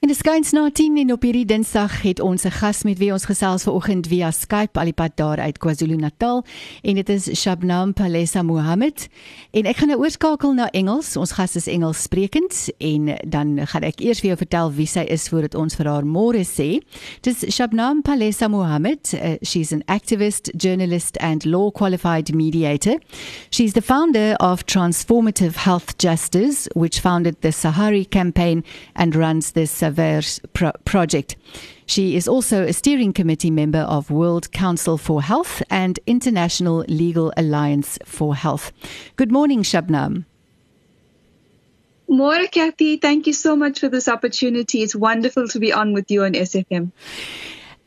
En dit skuins na 10 en op hierdie Dinsdag het ons 'n gas met wie ons gesels vanoggend via Skype alipad daar uit KwaZulu-Natal en dit is Shabnam Palesa Mohammed. En ek gaan nou oorskakel na Engels. Ons gas is Engels sprekend en dan gaan ek eers vir jou vertel wie sy is voordat ons vir haar môre sê. Dis Shabnam Palesa Mohammed. Uh, she's an activist, journalist and law qualified mediator. She's the founder of Transformative Health Justice, which founded the Sahari campaign and runs this Verse pro- project. She is also a steering committee member of World Council for Health and International Legal Alliance for Health. Good morning, Shabnam. More, Kathy. Thank you so much for this opportunity. It's wonderful to be on with you on SFM.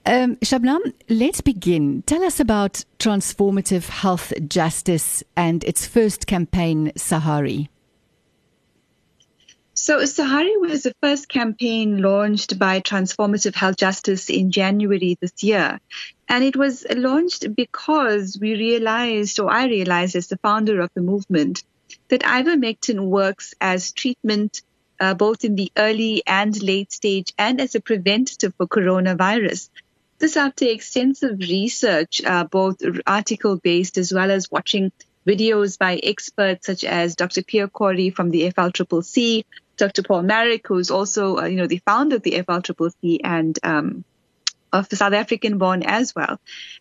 Um, Shabnam, let's begin. Tell us about transformative health justice and its first campaign, Sahari. So, Sahari was the first campaign launched by Transformative Health Justice in January this year. And it was launched because we realized, or I realized as the founder of the movement, that ivermectin works as treatment uh, both in the early and late stage and as a preventative for coronavirus. This after extensive research, uh, both article based as well as watching videos by experts such as Dr. Pierre Kory from the FLCCC, Dr. Paul Marik, who's also, uh, you know, the founder of the FLCCC and um, of South African born as well,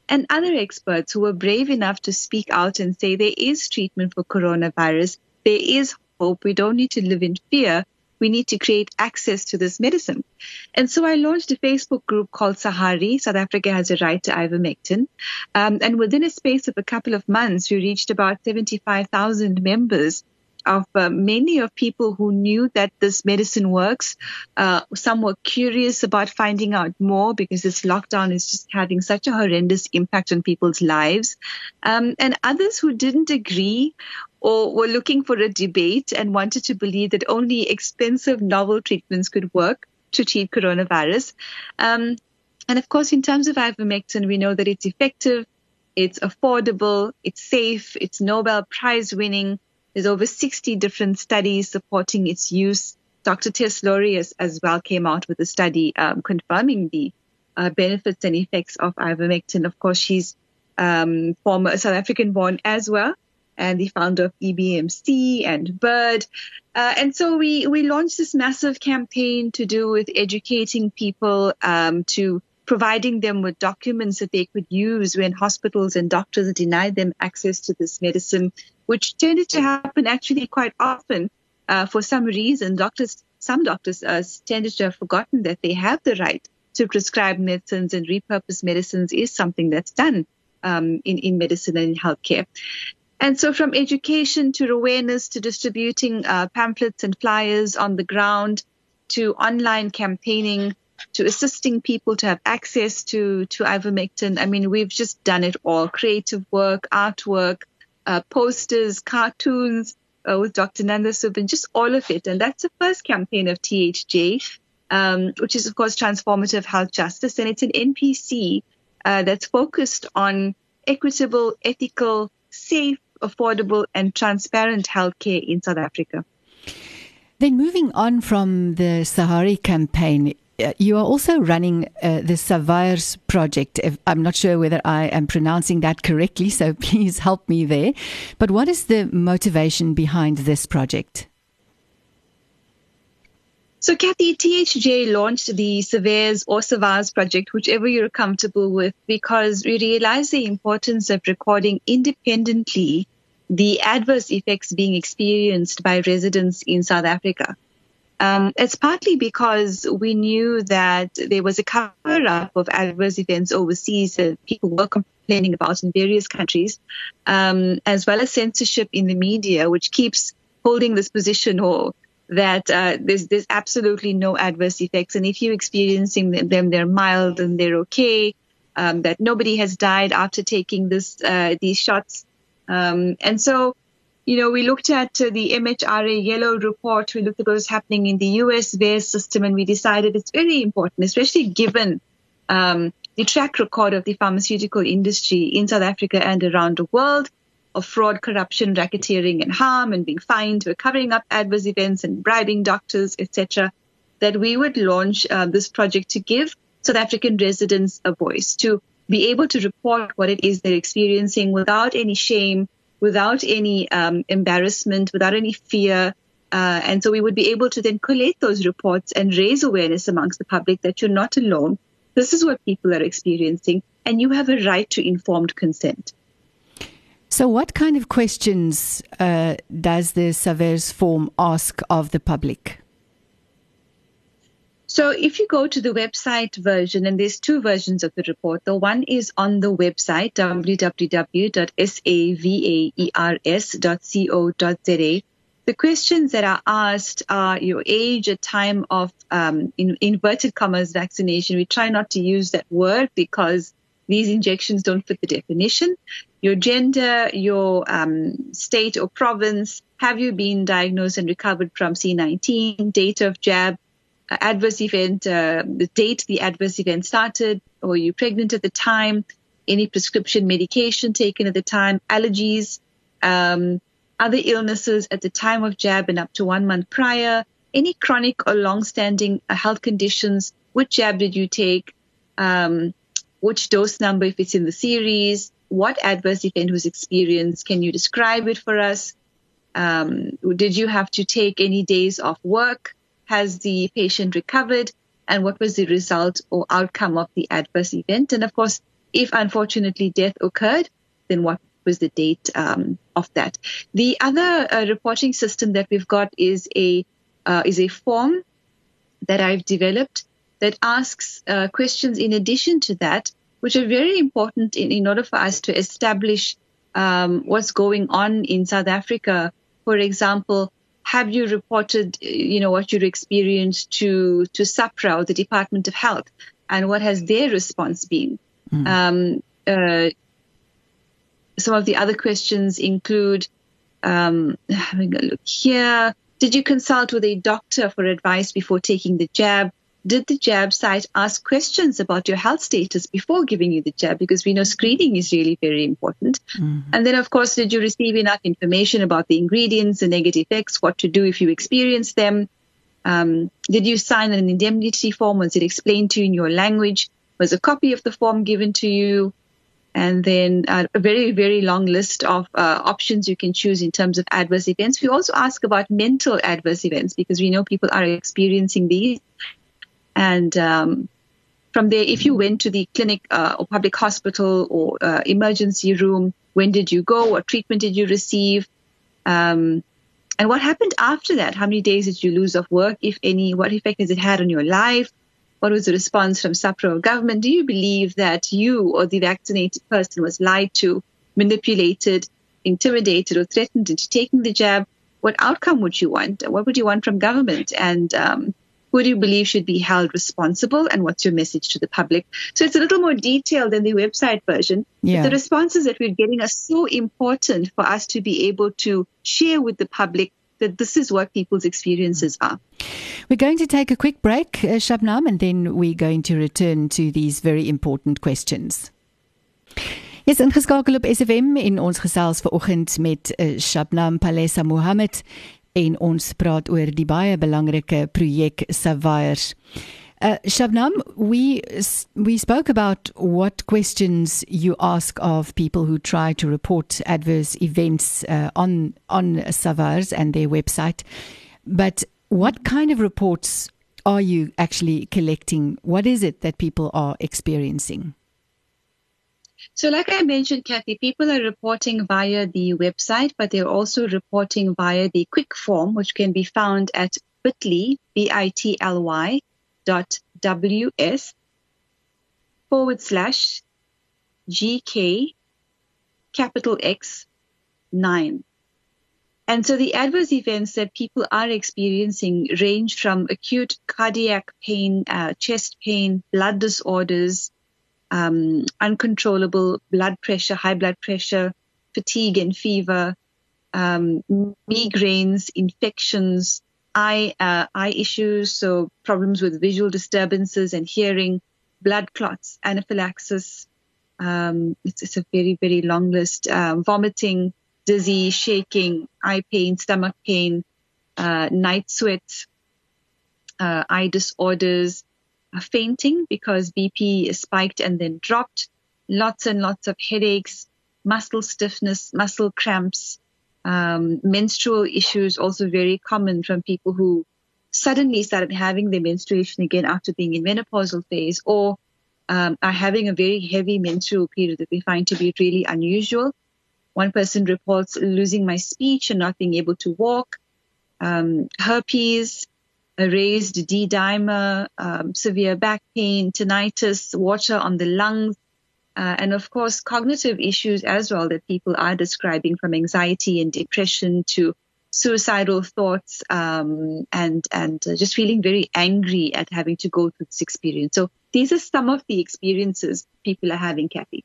and other experts who were brave enough to speak out and say there is treatment for coronavirus, there is hope, we don't need to live in fear. We need to create access to this medicine. And so I launched a Facebook group called Sahari. South Africa has a right to ivermectin. Um, and within a space of a couple of months, we reached about 75,000 members of uh, many of people who knew that this medicine works. Uh, some were curious about finding out more because this lockdown is just having such a horrendous impact on people's lives. Um, and others who didn't agree or were looking for a debate and wanted to believe that only expensive novel treatments could work to treat coronavirus. Um, and of course, in terms of ivermectin, we know that it's effective, it's affordable, it's safe, it's Nobel Prize winning. There's over 60 different studies supporting its use. Dr. Tess as, as well came out with a study um, confirming the uh, benefits and effects of ivermectin. Of course, she's um, former South African born as well and the founder of EBMC and Bird. Uh, and so we, we launched this massive campaign to do with educating people, um, to providing them with documents that they could use when hospitals and doctors denied them access to this medicine, which tended to happen actually quite often. Uh, for some reason, doctors, some doctors uh, tended to have forgotten that they have the right to prescribe medicines and repurpose medicines is something that's done um, in, in medicine and in healthcare. And so from education to awareness to distributing uh, pamphlets and flyers on the ground to online campaigning to assisting people to have access to, to ivermectin. I mean, we've just done it all. Creative work, artwork, uh, posters, cartoons uh, with Dr. Nanda Subin, just all of it. And that's the first campaign of THJ, um, which is, of course, Transformative Health Justice. And it's an NPC uh, that's focused on equitable, ethical, safe, affordable, and transparent healthcare in South Africa. Then moving on from the Sahari campaign, you are also running uh, the Savairs project. If, I'm not sure whether I am pronouncing that correctly, so please help me there. But what is the motivation behind this project? So, Kathy, THJ launched the Savairs or Savairs project, whichever you're comfortable with, because we realize the importance of recording independently the adverse effects being experienced by residents in South Africa. Um, it's partly because we knew that there was a cover up of adverse events overseas that people were complaining about in various countries, um, as well as censorship in the media, which keeps holding this position or that uh, there's there's absolutely no adverse effects, and if you're experiencing them, they're mild and they're okay. um, that nobody has died after taking this uh, these shots. Um, and so, you know, we looked at uh, the MHRA yellow report. We looked at what was happening in the US VAERS system, and we decided it's very important, especially given um, the track record of the pharmaceutical industry in South Africa and around the world of fraud, corruption, racketeering, and harm, and being fined for covering up adverse events and bribing doctors, etc. That we would launch uh, this project to give South African residents a voice, to be able to report what it is they're experiencing without any shame, without any um, embarrassment, without any fear. Uh, and so we would be able to then collate those reports and raise awareness amongst the public that you're not alone. This is what people are experiencing, and you have a right to informed consent. So, what kind of questions uh, does the SAVAERS form ask of the public? So, if you go to the website version, and there's two versions of the report, the one is on the website www.savaers.co.za. The questions that are asked are your age at time of um, in inverted commas vaccination. We try not to use that word because these injections don't fit the definition. Your gender, your um, state or province, have you been diagnosed and recovered from C19, date of jab, adverse event, uh, the date the adverse event started, or you pregnant at the time, any prescription medication taken at the time, allergies, um, other illnesses at the time of jab and up to one month prior, any chronic or long-standing uh, health conditions, which jab did you take, um, which dose number if it's in the series, what adverse event was experienced, can you describe it for us? Um, did you have to take any days off work? Has the patient recovered? And what was the result or outcome of the adverse event? And of course, if unfortunately death occurred, then what was the date um, of that? The other uh, reporting system that we've got is a uh, is a form that I've developed that asks uh, questions in addition to that, which are very important in, in order for us to establish um, what's going on in South Africa. For example, have you reported, you know, what you experienced to to SAHPRA or the Department of Health, and what has their response been? Mm. Um, uh, some of the other questions include um, having a look here. Did you consult with a doctor for advice before taking the jab? Did the jab site ask questions about your health status before giving you the jab? Because we know screening is really very important. Mm-hmm. And then, of course, did you receive enough information about the ingredients, the negative effects, what to do if you experience them? Um, did you sign an indemnity form? Was it explained to you in your language? Was a copy of the form given to you? And then uh, a very, very long list of uh, options you can choose in terms of adverse events. We also ask about mental adverse events because we know people are experiencing these. And um, from there, if you went to the clinic uh, or public hospital or uh, emergency room, when did you go? What treatment did you receive? Um, and what happened after that? How many days did you lose of work, if any? What effect has it had on your life? What was the response from SAHPRA or government? Do you believe that you or the vaccinated person was lied to, manipulated, intimidated, or threatened into taking the jab? What outcome would you want? What would you want from government? And um, who do you believe should be held responsible and what's your message to the public? So it's a little more detailed than the website version. Yeah. The responses that we're getting are so important for us to be able to share with the public that this is what people's experiences are. We're going to take a quick break, uh, Shabnam, and then we're going to return to these very important questions. Yes, ingeskakel op SFM in ons gesels vanoggend met uh, Shabnam Palesa Mohamed en ons praat oor die baie belangrike projek Savaers. Uh, Shabnam, we we spoke about what questions you ask of people who try to report adverse events uh, on on Savaers and their website. But what kind of reports are you actually collecting? What is it that people are experiencing? So, like I mentioned, Kathy, people are reporting via the website, but they're also reporting via the quick form, which can be found at bit.ly, B-I-T-L-Y dot W-S forward slash GK capital X nine. And so the adverse events that people are experiencing range from acute cardiac pain, uh, chest pain, blood disorders, um, uncontrollable blood pressure, high blood pressure, fatigue and fever, um, migraines, infections, eye uh, eye issues, so problems with visual disturbances and hearing, blood clots, anaphylaxis. Um, it's, it's, a very very long list. Um, vomiting, dizzy, shaking, eye pain, stomach pain, uh, night sweats, uh, eye disorders, uh, fainting because BP spiked and then dropped, lots and lots of headaches, muscle stiffness, muscle cramps, um, menstrual issues also very common from people who suddenly started having their menstruation again after being in menopausal phase or um, are having a very heavy menstrual period that we find to be really unusual. One person reports losing my speech and not being able to walk, um, herpes, a raised D dimer, um, severe back pain, tinnitus, water on the lungs, uh, and of course, cognitive issues as well that people are describing from anxiety and depression to suicidal thoughts um, and and uh, just feeling very angry at having to go through this experience. So these are some of the experiences people are having, Kathy.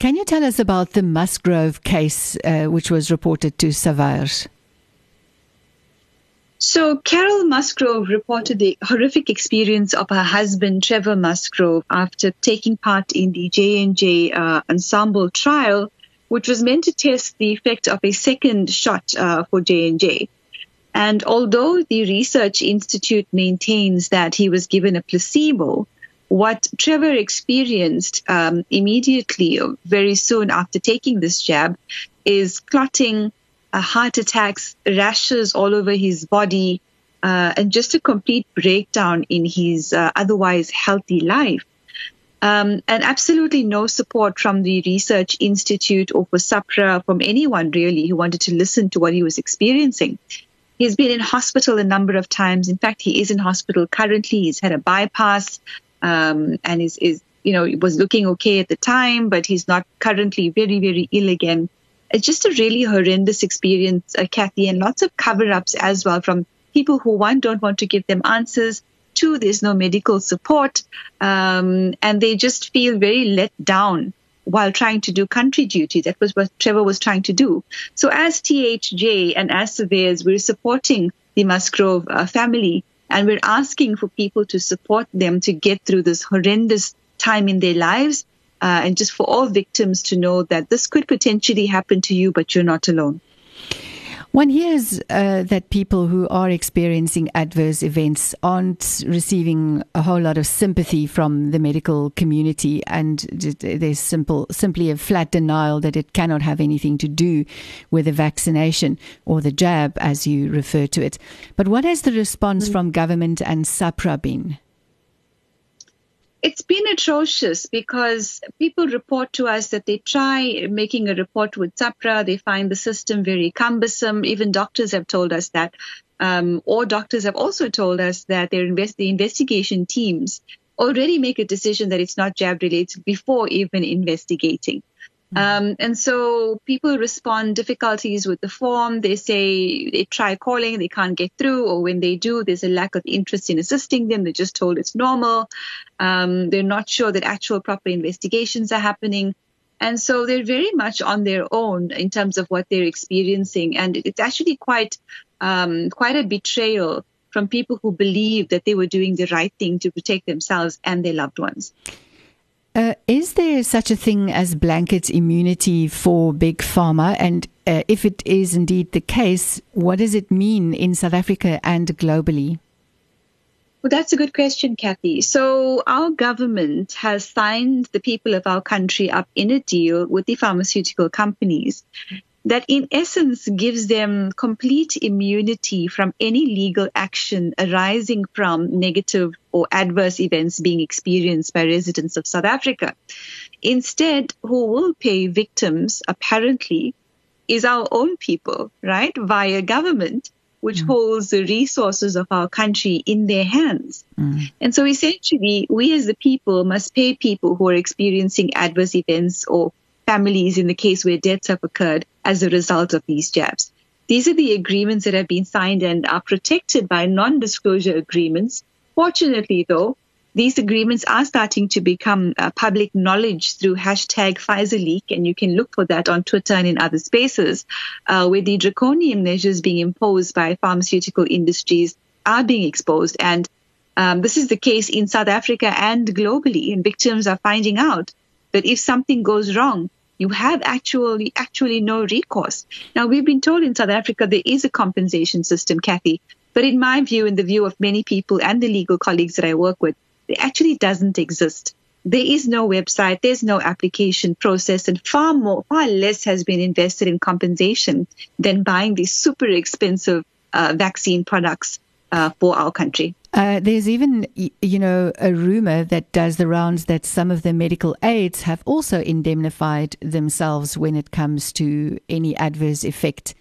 Can you tell us about the Musgrove case, uh, which was reported to SAVAERS? So Carol Musgrove reported the horrific experience of her husband Trevor Musgrove after taking part in the J&J uh, ensemble trial, which was meant to test the effect of a second shot uh, for J&J. And although the research institute maintains that he was given a placebo, what Trevor experienced um, immediately, very soon after taking this jab, is clotting, uh, heart attacks, rashes all over his body, uh, and just a complete breakdown in his uh, otherwise healthy life. Um, and absolutely no support from the Research Institute or for SAHPRA from anyone really who wanted to listen to what he was experiencing. He's been in hospital a number of times. In fact, he is in hospital currently. He's had a bypass um, and is, is, you know, was looking okay at the time, but he's not currently very, very ill again it's just a really horrendous experience, uh, Kathy, and lots of cover ups as well from people who, one, don't want to give them answers. Two, there's no medical support. Um, and they just feel very let down while trying to do country duty. That was what Trevor was trying to do. So as THJ and as SAVAERS, we're supporting the Musgrove uh, family and we're asking for people to support them to get through this horrendous time in their lives uh, and just for all victims to know that this could potentially happen to you, but you're not alone. One hears uh, that people who are experiencing adverse events aren't receiving a whole lot of sympathy from the medical community, and there's simple, simply a flat denial that it cannot have anything to do with the vaccination or the jab, as you refer to it. But what has the response mm. from government and SAHPRA been? It's been atrocious because people report to us that they try making a report with SAHPRA. They find the system very cumbersome. Even doctors have told us that. Um, or doctors have also told us that their invest- the investigation teams already make a decision that it's not jab related before even investigating. Um, and so people respond difficulties with the form. They say they try calling, they can't get through, or when they do, there's a lack of interest in assisting them. They're just told it's normal. Um, they're not sure that actual proper investigations are happening. And so they're very much on their own in terms of what they're experiencing. And it's actually quite, um, quite a betrayal from people who believe that they were doing the right thing to protect themselves and their loved ones. Uh, is there such a thing as blanket immunity for big pharma? And uh, if it is indeed the case, what does it mean in South Africa and globally? Well, that's a good question, Kathy. So, our government has signed the people of our country up in a deal with the pharmaceutical companies that in essence gives them complete immunity from any legal action arising from negative or adverse events being experienced by residents of South Africa. Instead, who will pay victims apparently is our own people, right? Via government, which mm. holds the resources of our country in their hands. Mm. And so essentially, we as the people must pay people who are experiencing adverse events or families in the case where deaths have occurred as a result of these jabs. These are the agreements that have been signed and are protected by non-disclosure agreements. Fortunately, though, these agreements are starting to become uh, public knowledge through hashtag Pfizer leak, and you can look for that on Twitter and in other spaces, uh, where the draconian measures being imposed by pharmaceutical industries are being exposed. And um, this is the case in South Africa and globally, and victims are finding out that if something goes wrong, you have actually actually no recourse. Now we've been told in South Africa there is a compensation system, Kathy, but in my view, in the view of many people and the legal colleagues that I work with, it actually doesn't exist. There is no website, there's no application process, and far more, far less has been invested in compensation than buying these super expensive uh, vaccine products uh, for our country. Uh, there's even, you know, a rumor that does the rounds that some of the medical aides have also indemnified themselves when it comes to any adverse effect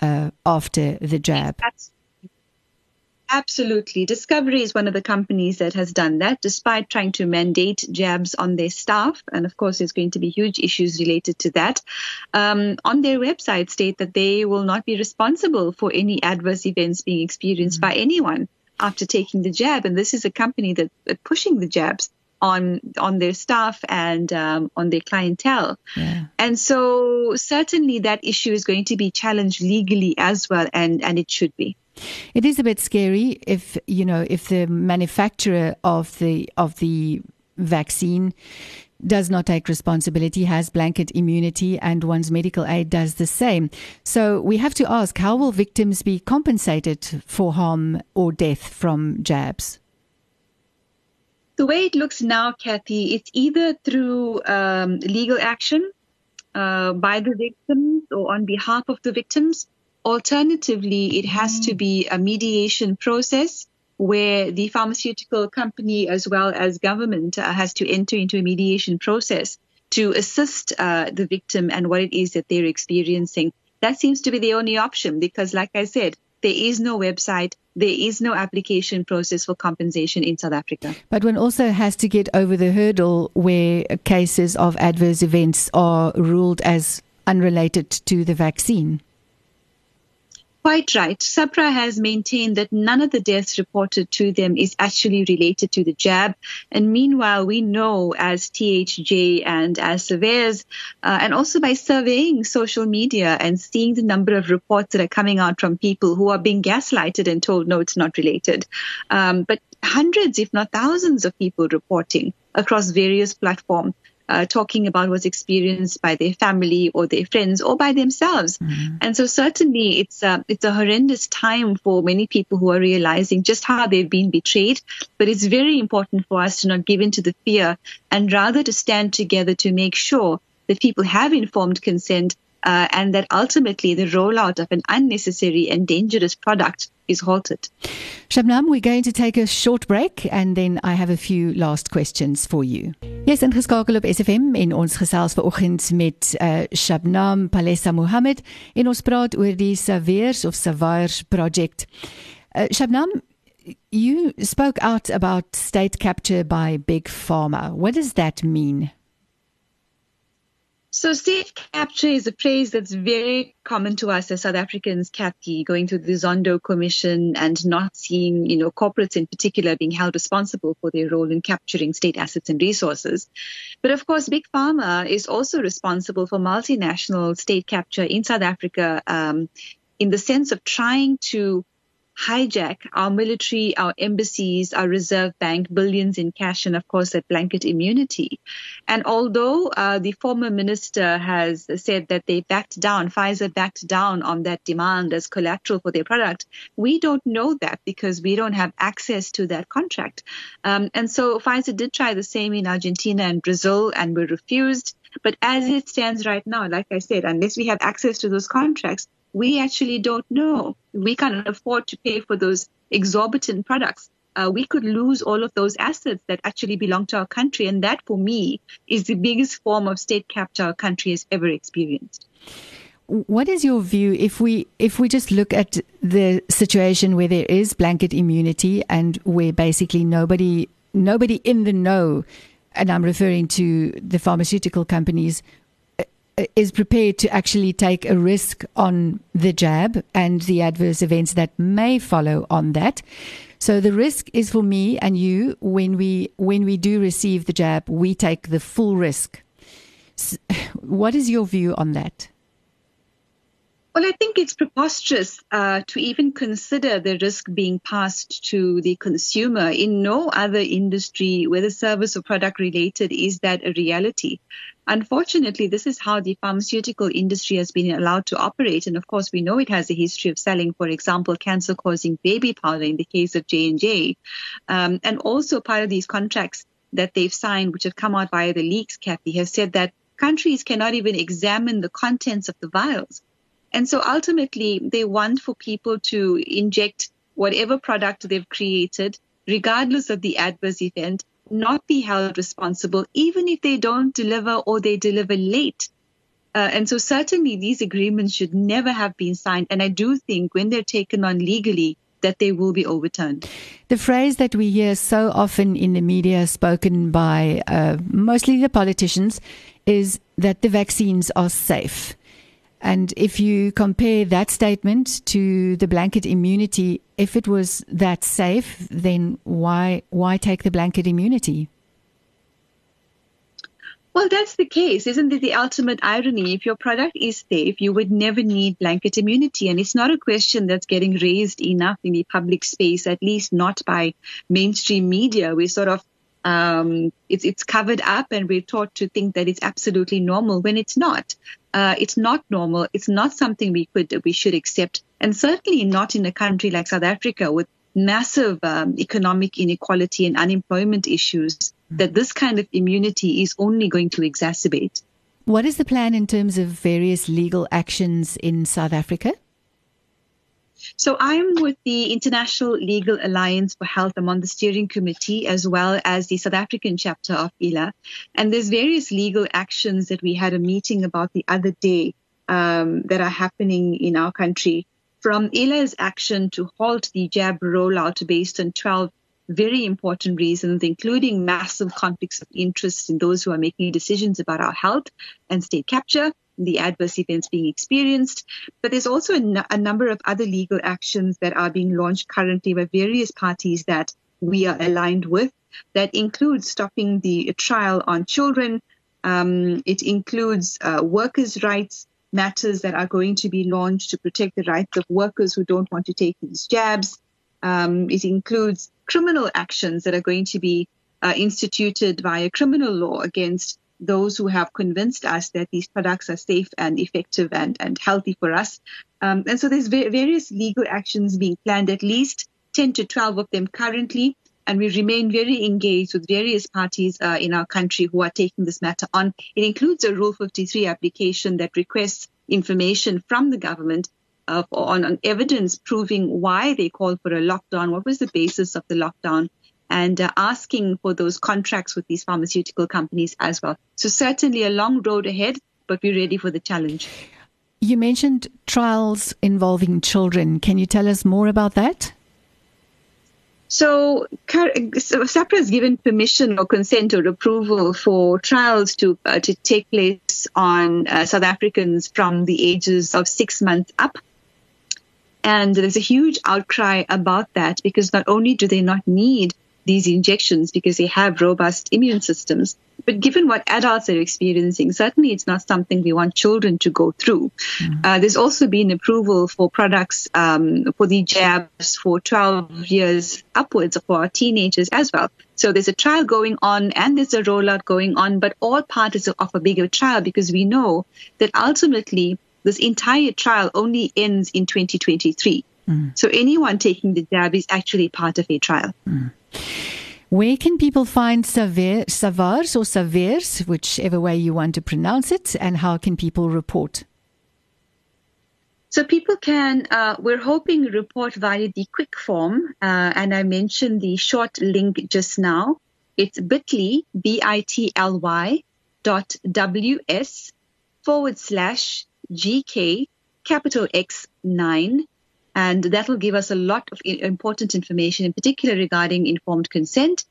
uh, after the jab. Absolutely. Discovery is one of the companies that has done that despite trying to mandate jabs on their staff. And of course, there's going to be huge issues related to that. Um, on their website state that they will not be responsible for any adverse events being experienced mm-hmm. by anyone after taking the jab. And this is a company that, that pushing the jabs on on their staff and um, on their clientele. Yeah. And so certainly that issue is going to be challenged legally as well, and and it should be. It is a bit scary if you know if the manufacturer of the of the vaccine does not take responsibility, has blanket immunity, and one's medical aid does the same. So we have to ask how will victims be compensated for harm or death from jabs? The way it looks now, Kathy, it's either through um, legal action uh, by the victims or on behalf of the victims, Alternatively, it has to be a mediation process where the pharmaceutical company as well as government uh, has to enter into a mediation process to assist uh, the victim and what it is that they're experiencing. That seems to be the only option because, like I said, there is no website, there is no application process for compensation in South Africa. But one also has to get over the hurdle where cases of adverse events are ruled as unrelated to the vaccine. Quite right. SAHPRA has maintained that none of the deaths reported to them is actually related to the jab. And meanwhile, we know as THJ and as SAVAERS, uh, and also by surveying social media and seeing the number of reports that are coming out from people who are being gaslighted and told, no, it's not related. Um, but hundreds, if not thousands of people reporting across various platforms uh, talking about what's experienced by their family or their friends or by themselves. Mm-hmm. And so certainly it's a, it's a horrendous time for many people who are realizing just how they've been betrayed. But it's very important for us to not give in to the fear and rather to stand together to make sure that people have informed consent uh, and that ultimately the rollout of an unnecessary and dangerous product is halted. Shabnam, we're going to take a short break and then I have a few last questions for you. Yes, ingeskakel op SFM en ons gesels vanoggend met uh, Shabnam Palesa Mohamed en ons praat oor die Saveers of Savairs project. Uh, Shabnam, you spoke out about state capture by big pharma. What does that mean? So state capture is a phrase that's very common to us as South Africans, Kathy, going through the Zondo Commission and not seeing, you know, corporates in particular being held responsible for their role in capturing state assets and resources. But of course, Big Pharma is also responsible for multinational state capture in South Africa um, in the sense of trying to hijack our military, our embassies, our reserve bank, billions in cash, and of course that blanket immunity. And although uh, the former minister has said that they backed down, Pfizer backed down on that demand as collateral for their product, we don't know that because we don't have access to that contract. Um, and so Pfizer did try the same in Argentina and Brazil and were refused. But as it stands right now, like I said, unless we have access to those contracts, we actually don't know. We can't afford to pay for those exorbitant products. Uh, we could lose all of those assets that actually belong to our country. And that, for me, is the biggest form of state capture our country has ever experienced. What is your view if we if we just look at the situation where there is blanket immunity and where basically nobody nobody in the know, and I'm referring to the pharmaceutical companies, is prepared to actually take a risk on the jab and the adverse events that may follow on that. So the risk is for me and you when we when we do receive the jab, we take the full risk. What is your view on that? Well, I think it's preposterous uh, to even consider the risk being passed to the consumer. In no other industry, whether service or product related, is that a reality. Unfortunately, this is how the pharmaceutical industry has been allowed to operate. And of course, we know it has a history of selling, for example, cancer-causing baby powder in the case of J&J. Um, and also part of these contracts that they've signed, which have come out via the leaks, Kathy, has said that countries cannot even examine the contents of the vials. And so ultimately, they want for people to inject whatever product they've created, regardless of the adverse event, not be held responsible, even if they don't deliver or they deliver late. Uh, and so certainly these agreements should never have been signed. And I do think when they're taken on legally, that they will be overturned. The phrase that we hear so often in the media, spoken by uh, mostly the politicians, is that the vaccines are safe. And if you compare that statement to the blanket immunity, if it was that safe, then why why take the blanket immunity? Well, that's the case. Isn't it the ultimate irony? If your product is safe, you would never need blanket immunity. And it's not a question that's getting raised enough in the public space, at least not by mainstream media. We sort of um, it's it's covered up, and we're taught to think that it's absolutely normal when it's not. Uh, it's not normal. It's not something we could we should accept, and certainly not in a country like South Africa with massive um, economic inequality and unemployment issues. That this kind of immunity is only going to exacerbate. What is the plan in terms of various legal actions in South Africa? So I'm with the International Legal Alliance for Health. I'm on the steering committee as well as the South African chapter of ILA. And there's various legal actions that we had a meeting about the other day um, that are happening in our country. From ILA's action to halt the jab rollout based on 12 very important reasons, including massive conflicts of interest in those who are making decisions about our health and state capture, the adverse events being experienced. But there's also a, n- a number of other legal actions that are being launched currently by various parties that we are aligned with. That includes stopping the trial on children. Um, it includes uh, workers' rights matters that are going to be launched to protect the rights of workers who don't want to take these jabs. Um, it includes criminal actions that are going to be uh, instituted via criminal law against those who have convinced us that these products are safe and effective and, and healthy for us. Um, and so there's va- various legal actions being planned, at least 10 to 12 of them currently. And we remain very engaged with various parties uh, in our country who are taking this matter on. It includes a Rule 53 application that requests information from the government uh, on, on evidence proving why they called for a lockdown, what was the basis of the lockdown, and uh, asking for those contracts with these pharmaceutical companies as well. So certainly a long road ahead, but we're ready for the challenge. You mentioned trials involving children. Can you tell us more about that? So, SAHPRA has given permission or consent or approval for trials to uh, to take place on uh, South Africans from the ages of six months up. And there's a huge outcry about that because not only do they not need these injections because they have robust immune systems. But given what adults are experiencing, certainly it's not something we want children to go through. Mm-hmm. Uh, there's also been approval for products um, for the jabs for 12 years upwards for our teenagers as well. So there's a trial going on and there's a rollout going on, but all part is of a bigger trial because we know that ultimately this entire trial only ends in 2023. Mm. So anyone taking the jab is actually part of a trial. Mm. Where can people find Savars or Savers, whichever way you want to pronounce it, and how can people report? So people can, uh, we're hoping report via the quick form, uh, and I mentioned the short link just now. It's bit.ly, B-I-T-L-Y dot W-S forward slash G-K capital X 9 and that will give us a lot of important information, in particular regarding informed consent.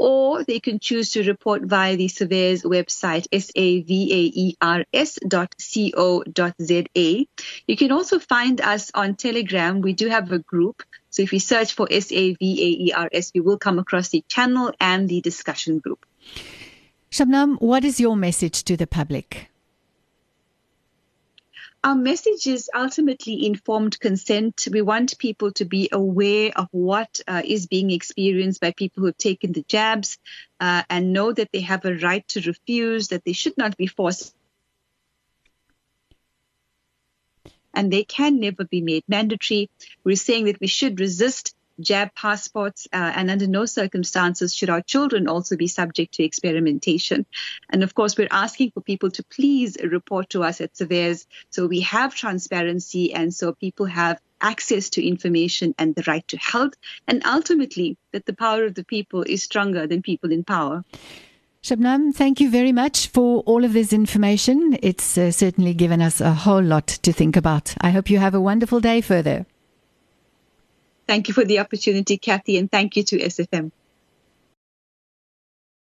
or they can choose to report via the surveyor's website, savaers.co.za. You can also find us on Telegram. We do have a group. So if you search for SAVAERS, you will come across the channel and the discussion group. Shabnam, what is your message to the public? Our message is ultimately informed consent. We want people to be aware of what uh, is being experienced by people who have taken the jabs uh, and know that they have a right to refuse, that they should not be forced. And they can never be made mandatory. We're saying that we should resist jab passports, uh, and under no circumstances should our children also be subject to experimentation. And of course, we're asking for people to please report to us at SAVAERS so we have transparency and so people have access to information and the right to health, and ultimately that the power of the people is stronger than people in power. Shabnam, thank you very much for all of this information. It's uh, certainly given us a whole lot to think about. I hope you have a wonderful day further. Thank you for the opportunity, Kathy, and thank you to SFM.